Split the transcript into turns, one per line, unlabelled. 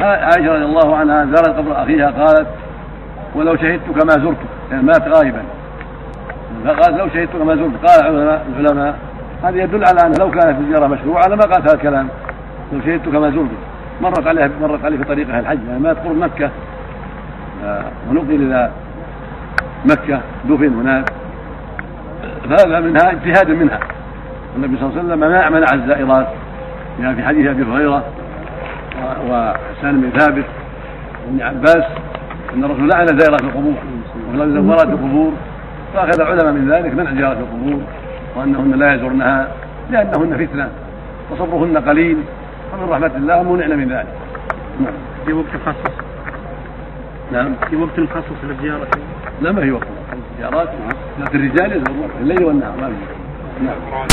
عائشة رضي الله عنها زارت قبر أخيها قالت ولو شهدت كما زرته يعني مات غائبا. فقالت لو شهدت كما زرت. قال العلماء هذا يدل على أن لو كانت الزيارة مشروعة لما قالت هذا الكلام. لو شهدت كما زرته مرت عليها مرت عليه في طريقها الحج يعني مات قرب مكة. آه، ونقل إلى مكة. دفن هناك. فهذا منها اجتهاد منها. النبي صلى الله عليه وسلم ما منع الزائرات. يعني في حديث أبي هريرة وحسان بن ثابت وابن عباس أن الرسول لعن زائرات القبور وزورات القبور. فأخذ العلماء من ذلك منع زيارات القبور وأنهن لا يزورنها لأنهن فتنة وصبرهن قليل. ومن رحمة الله منعن من ذلك.
نعم. في وقت خاص.
نعم.
في وقت مخصص للزيارة.
لا ما في وقت. الزيارات الرجال يزورون الليل والنهار ما في. نعم.